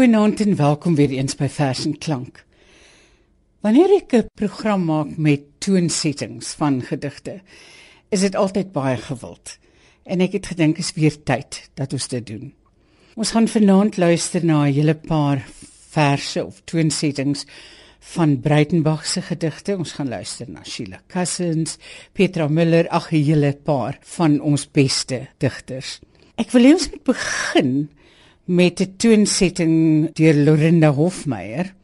Goeienaand en welkom weer eens by Vers en Klank. Wanneer ek 'n program maak met toonsettings van gedigte, is dit altyd baie gewild. En ek het gedink is weer tyd dat ons dit doen. Ons gaan vanaand luister na 'n hele paar verse of toonsettings van Breitenberg se gedigte. Ons gaan luister na Sheila Cousins, Petra Müller, ag 'n hele paar van ons beste digters. Ek wil eers met begin met 'n toonsetting deur Lorinda Hofmeyer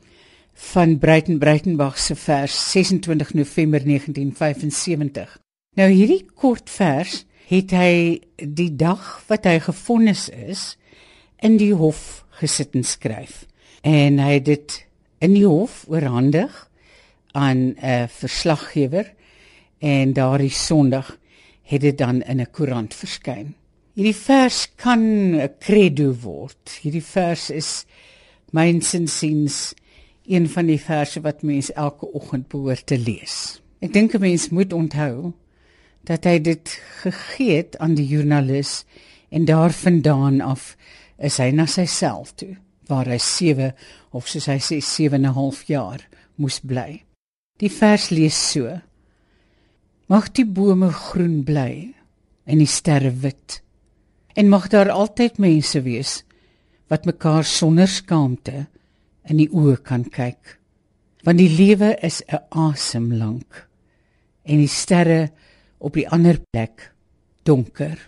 van Breiten Breitenberg se vers 26 November 1975. Nou hierdie kort vers het hy die dag wat hy gefonnis is in die hof gesit en skryf. En hy het dit in die hof oorhandig aan 'n verslaggewer en daardie Sondag het dit dan in 'n koerant verskyn. Hierdie vers kan 'n credo word. Hierdie vers is mynsinsiens een van die verse wat mens elke oggend behoort te lees. Ek dink 'n mens moet onthou dat hy dit gegee het aan die joernalis en daarvandaan af is hy na sy self toe waar hy 7 of soos hy sê 7 en 'n half jaar moes bly. Die vers lees so: Mag die bome groen bly en die sterre wit. En mag daar altyd mense wees wat mekaar sonder skaamte in die oë kan kyk. Want die lewe is 'n asem lank en die sterre op die ander plek donker.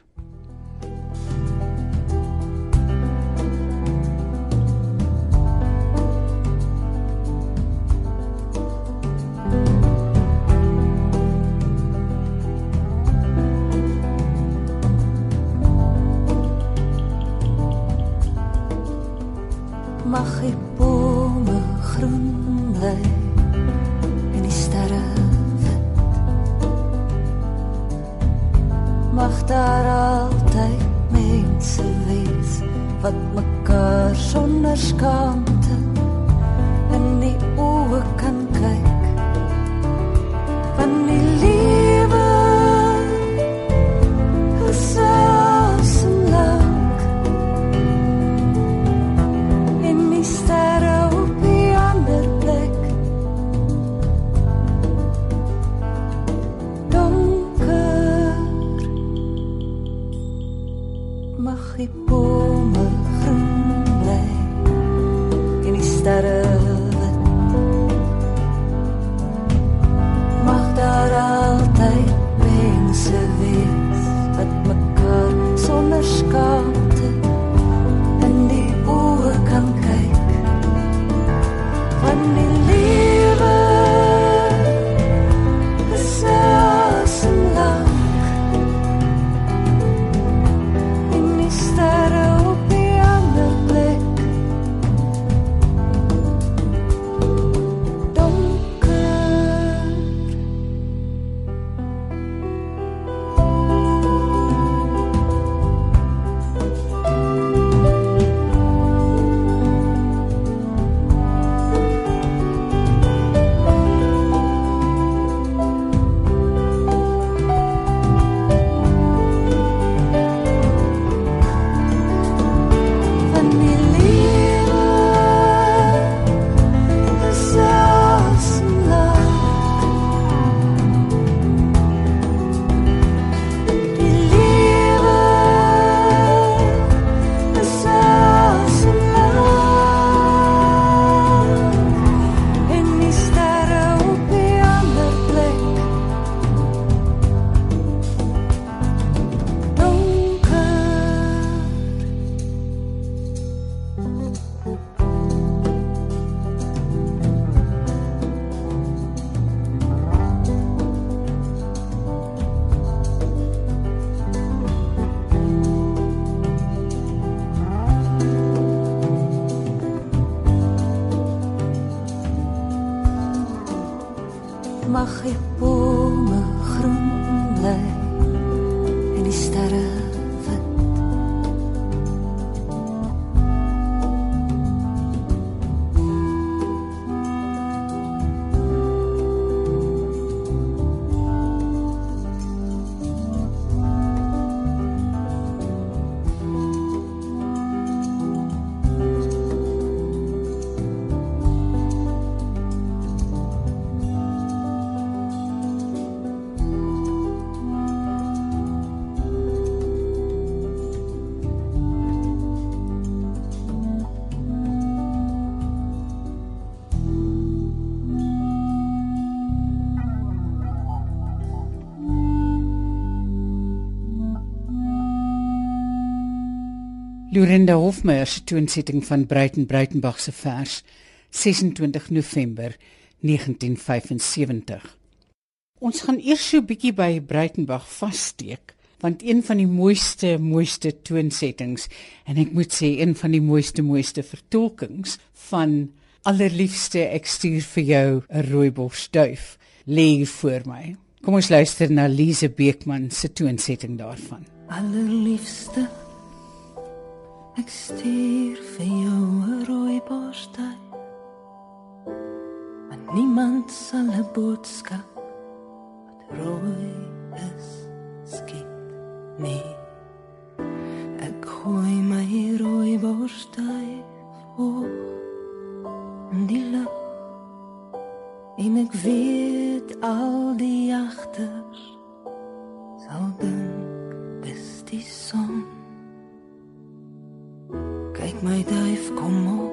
Sonder skaamte Lorinda Hofmeyer se toonsetting van Breiten Breitenbach se vers 26 November 1975. Ons gaan eers so 'n bietjie by Breitenbach vassteek want een van die mooiste mooiste toonsettings en ek moet sê een van die mooiste mooiste vertolkings van allerliefste ek stuur vir jou 'n rooibos duif lê voor my. Kom ons luister na Lise Beekman se toonsetting daarvan. Allerliefste Ek stuur vir jou 'n rooi borstel. Maar niemand sal 'n boodskap wat rooi is skiet nie. Ek gooi my rooi borstel voor in die lug. En ek weet al die jagters sal dink dis die son. My duif kom op.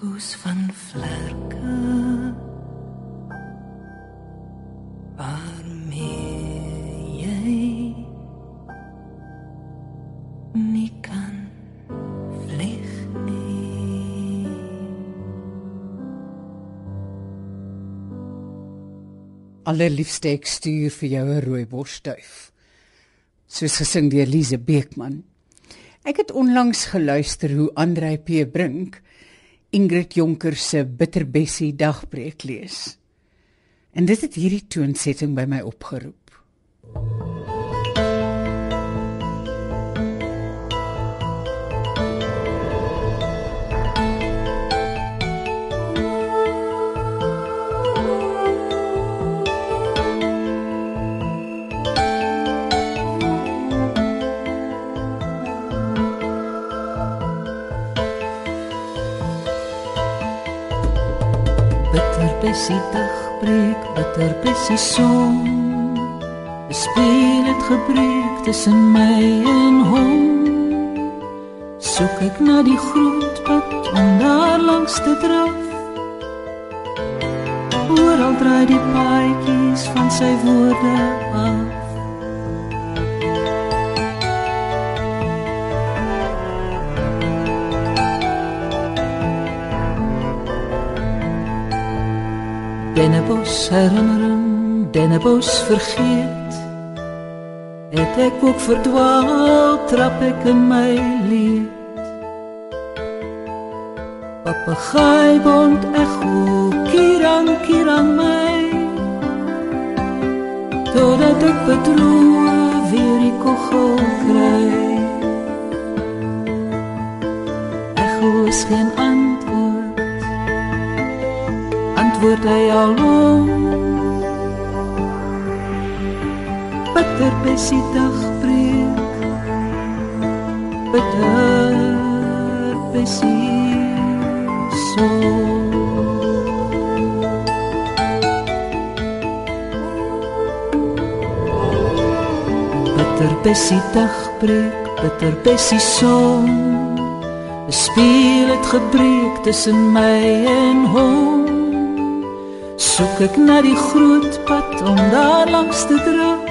soos van vlerke waarmee jy nie kan vlieg nie Allerliefste ek stuur vir jou 'n rooibos duif. Soos gesing deur Lise Beekman. Ek het onlangs geluister hoe Andrei P Brink Ingrid Jonker se Bitterbessie dagbreek lees. En dit het hierdie toonsetting by my opgeroep. Bessie dag breek, bitter bessie son. Speel het gebreek tussen my en hom. Soek ek na die groot pad om daar langs te draf. Oral draai die paadjies van sy woorde af. Herinnering, Dennebos vergeet. Het ek ook verdwaal, trap ek in my leed. Papegaai bond echo, kirang kirang my. Totdat ek bedroe weer die kogel kry. Echo is geen antwoord antwoord hy alom Bitter bessie dag breek. Bitter bessie so Bitter bessie dag breek Bitter bessie son Speel het gebreek tussen my en hom soek ek na die groot pad om daar langs te draf.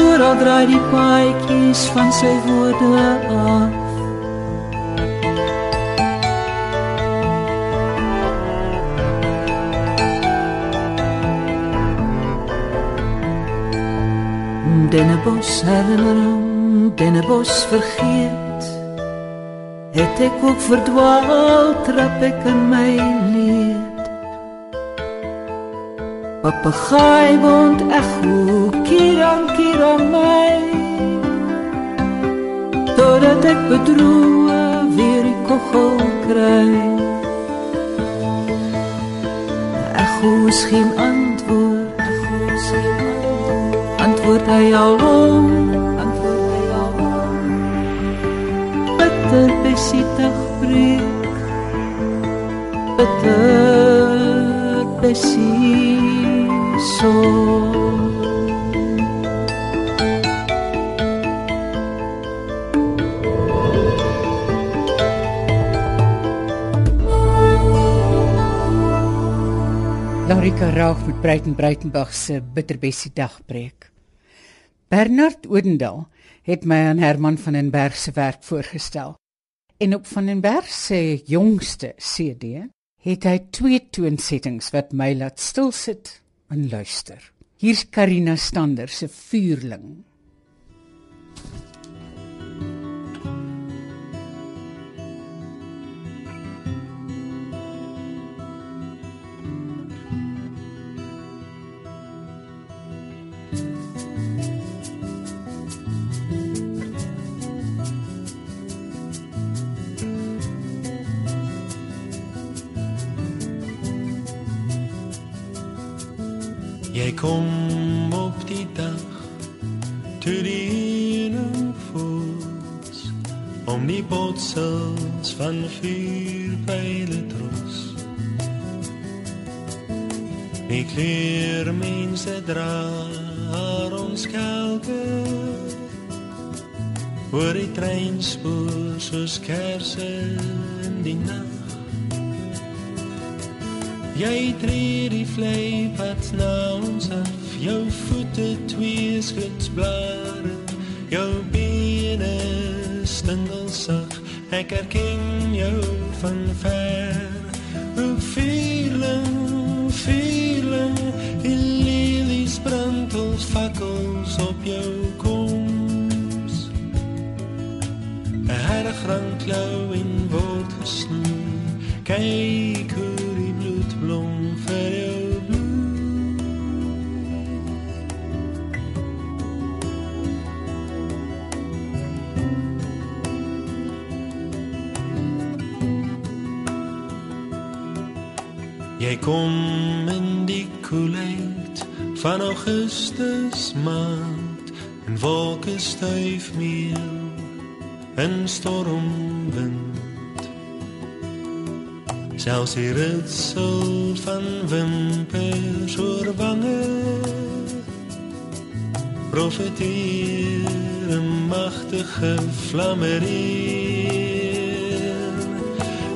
Oral draai die paadjies van sy woorde af. Dennebos herinnering, dennebos vergeet het ek ook verdwaal trap ek in my leed. Papegaai bond echo kiran kiran my. Totdat ek bedroe weer die kogel kry. Echo is geen antwoord. Echo is geen antwoord. Antwoord hy al besietig breek bitter besie so Larika raag met Breiten Breitenberg se bitterbessie dagbreek. Bernard Odendaal het my aan Herman van den Berg se werk voorgestel. En op van den Berg se jongste CD het hy twee toonsettings wat my laat stil sit en luister. Hier's Karina Stander se Vuurling. Jy kom op die dag toe die voels om die botsels van vuur pijlen trots. Die kleer mense dra haar ons kelke oor die treinspoor soos kerse in die nacht. Jy tree die vleipad na ons af Jou voete twee skutsblare Jou bene stindelsag Ek herken jou van ver. O vierling, vierling Die lelies brand als fakkels op jou koms. Een herrig randklauw in word gesnoe Kyk Jy kom in die koelheid van Augustus maand en wolke stuif meel in stormwind Selfs die ritsel van wimpers oor wange Profeteer een machtige flammereen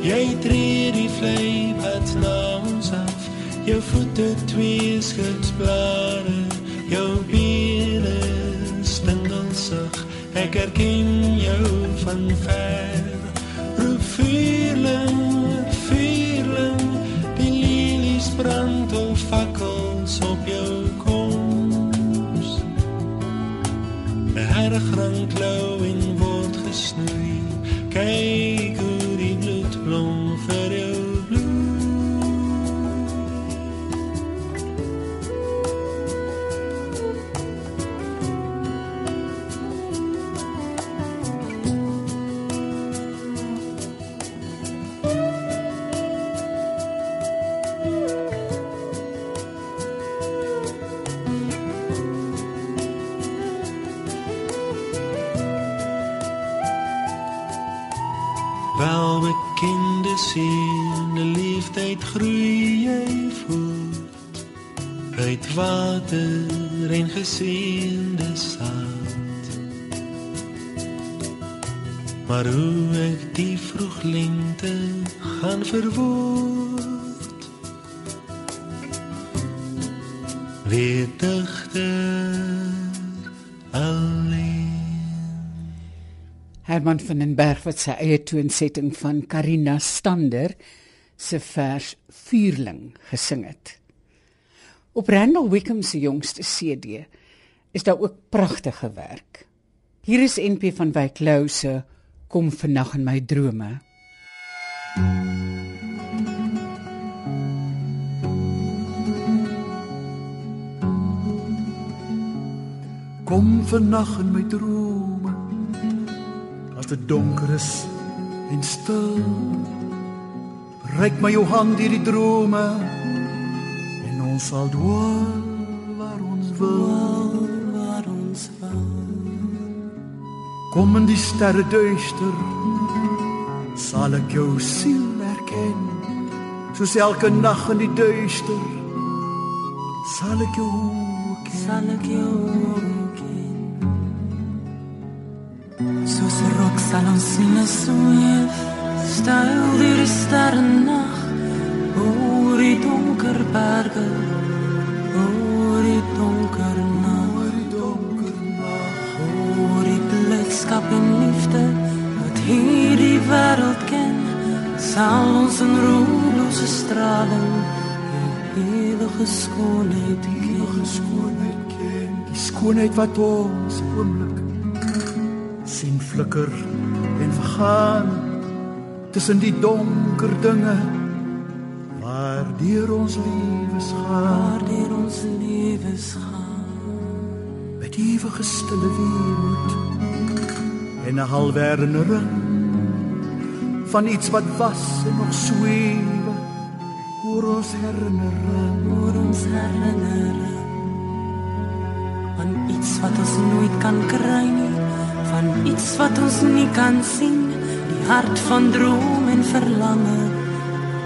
Jy tree die af Jou voete twee skutsblare Jou bene spindelsig Ek herken jou van ver. Roep vuurling vuurling die lelies brand of fakkels op jou koms. 'n hergrangklou in word gesnoei. Kyk lente gaan verwoord Weer digter alleen Herman van den Berg wat sy eie toonsetting van Karina Stander se vers Vuurling gesing het. Op Randall Wickham se jongste CD is daar ook pragtige werk. Hier is NP van Wyk Lou se kom vannag in my drome. Kom vannag in my drome. As dit donker is en stil. Reik my jou hand deur die drome en ons sal dwaal waar ons wil, waar ons wil. Kom in die sterre duister. Sal ek jou siel erken. Soos elke nag in die duister. Sal ek jou ken. Sal ek jou ken. Soos 'n rok sal ons sien as sweef, styl deur die sterrenag, oor die donker berge, sal ons in roerlose straling die ewige skoonheid. Ewige skoonheid ken. Die skoonheid wat ons oomblik sien flikker en vergaan tussen die donker dinge waar deur ons lewens gaan Waardeur ons lewens gaan. met ewige stille weemoed en 'n halwerdering van iets wat was en nog sweef oor ons herinnering oor ons herinnering. Van iets wat ons nooit kan kry nie van iets wat ons nie kan sien die hart van droom en verlange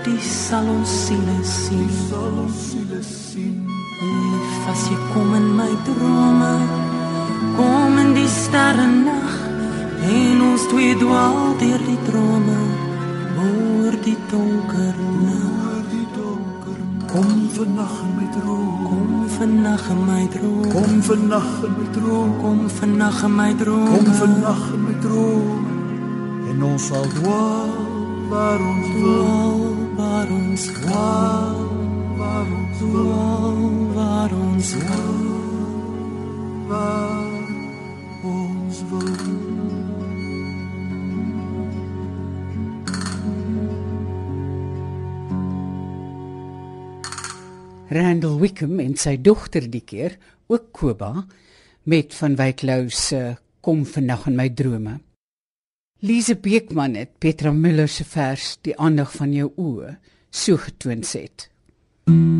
die sal ons siele sien. Sal ons siele sien. Lief as jy kom in my drome kom in die sterre nag en ons twee dwaal deur die drome oor die donker oor die donker kom vannag in my droom. Kom vannag in my droom. Kom vannag in my droom. Kom vannag in my droom. kom vannag in my droom. En ons sal dwaal waar ons wil. Waar ons dwaal waar ons wil. Waar ons waar Randall Wickham en sy dogter die keer, ook Koba, met van Wyk Lou se kom vannag in my drome. Lise Beekman het Petra Müller se vers Die aandag van jou oë so getoon het. Ek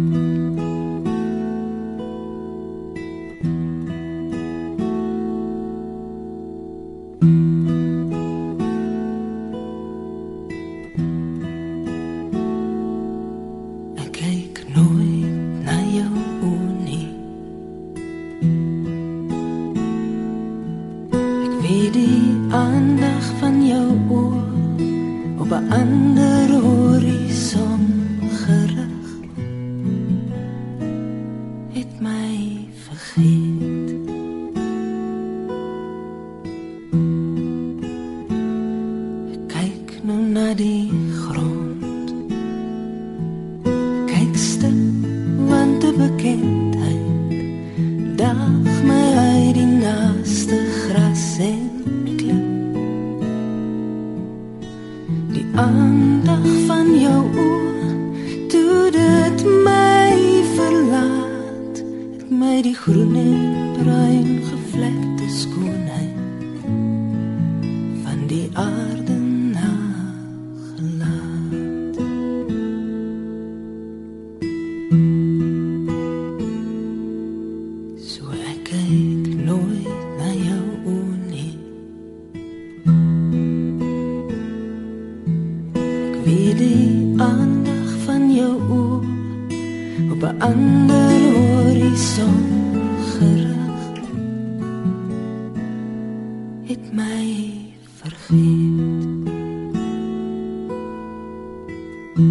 Petra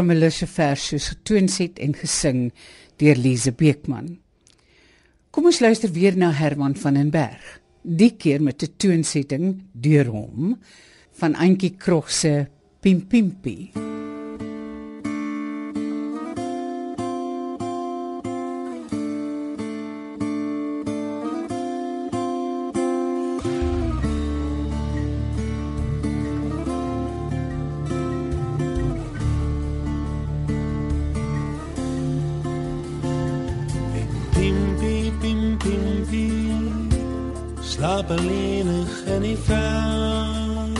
Müller se vers soos getoon het en gesing deur Lise Beekman. Kom ons luister weer na Herman van den Berg. Die keer met 'n toonsetting deur hom van Antjie Krog se Pimpimpie. Pimpie, slaap alleenig in die veld.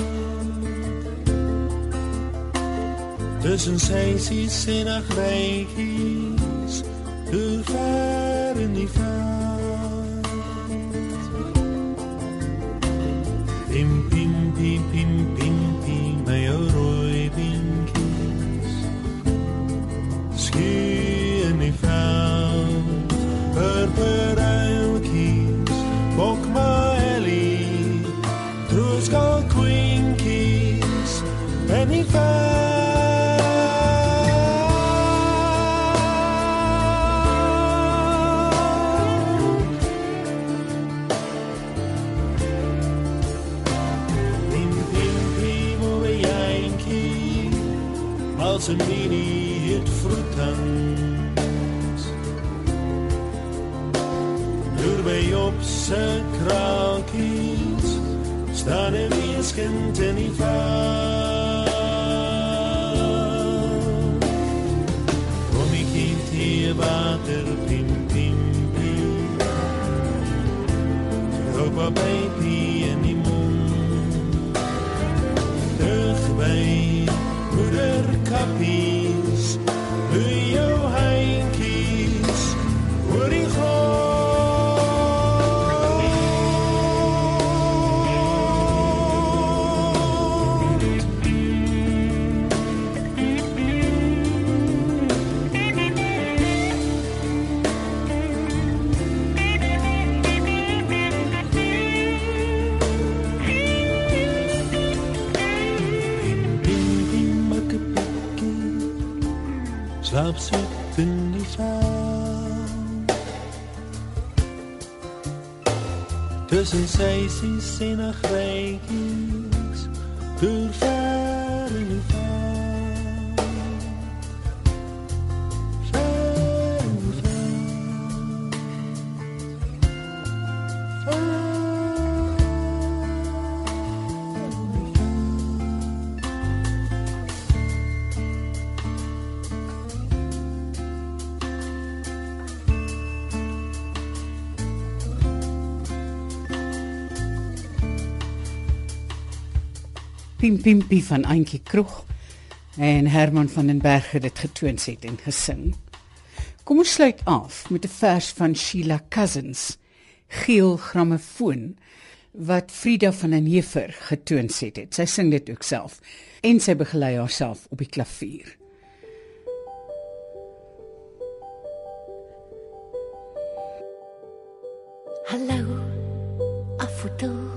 Tussen seisies en agrijkies, hoe ver in die veld. Als een mini het fruitans. Door bij op zijn kraalkies, staan een weeskind in die veld. Kom ik kind hier water, pim, pim, pim. Wat baby in Tussen seisies en agrijkies, door ver Pimpimpie van Antjie Krog en Herman van den Berg het dit getoons het en gesing. Kom ons sluit af met 'n vers van Sheila Cousins, Geel grammofoon wat Frida van den Heever getoons het. het. Sy sing dit ook self en sy begelei haarself op die klavier. Hallo, afoto.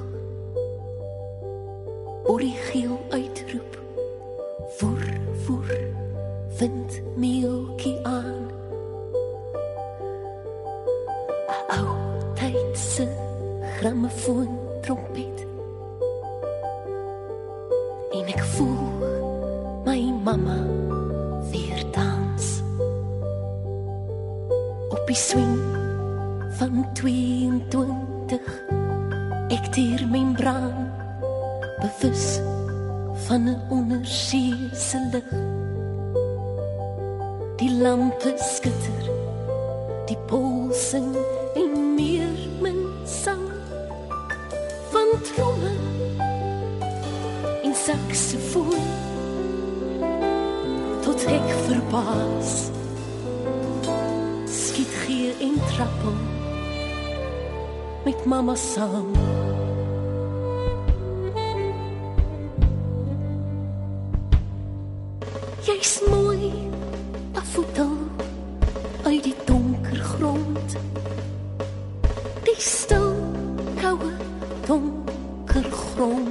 Orie geel uitroep. Voer, voer, vind meeltjie aan. Ou tydse grammofoon trompet. En ek voel my mamma weer dans. Op die swing van 22 ek teer membraan bewus van 'n onderseese lig. Die lampe skitter die polsing en meer min sang. Van tromme en saksofoon tot ek verbaas. Skiet gee en trappel met mamma saam afotel uit die donker grond. Die stil, koue, donker grond.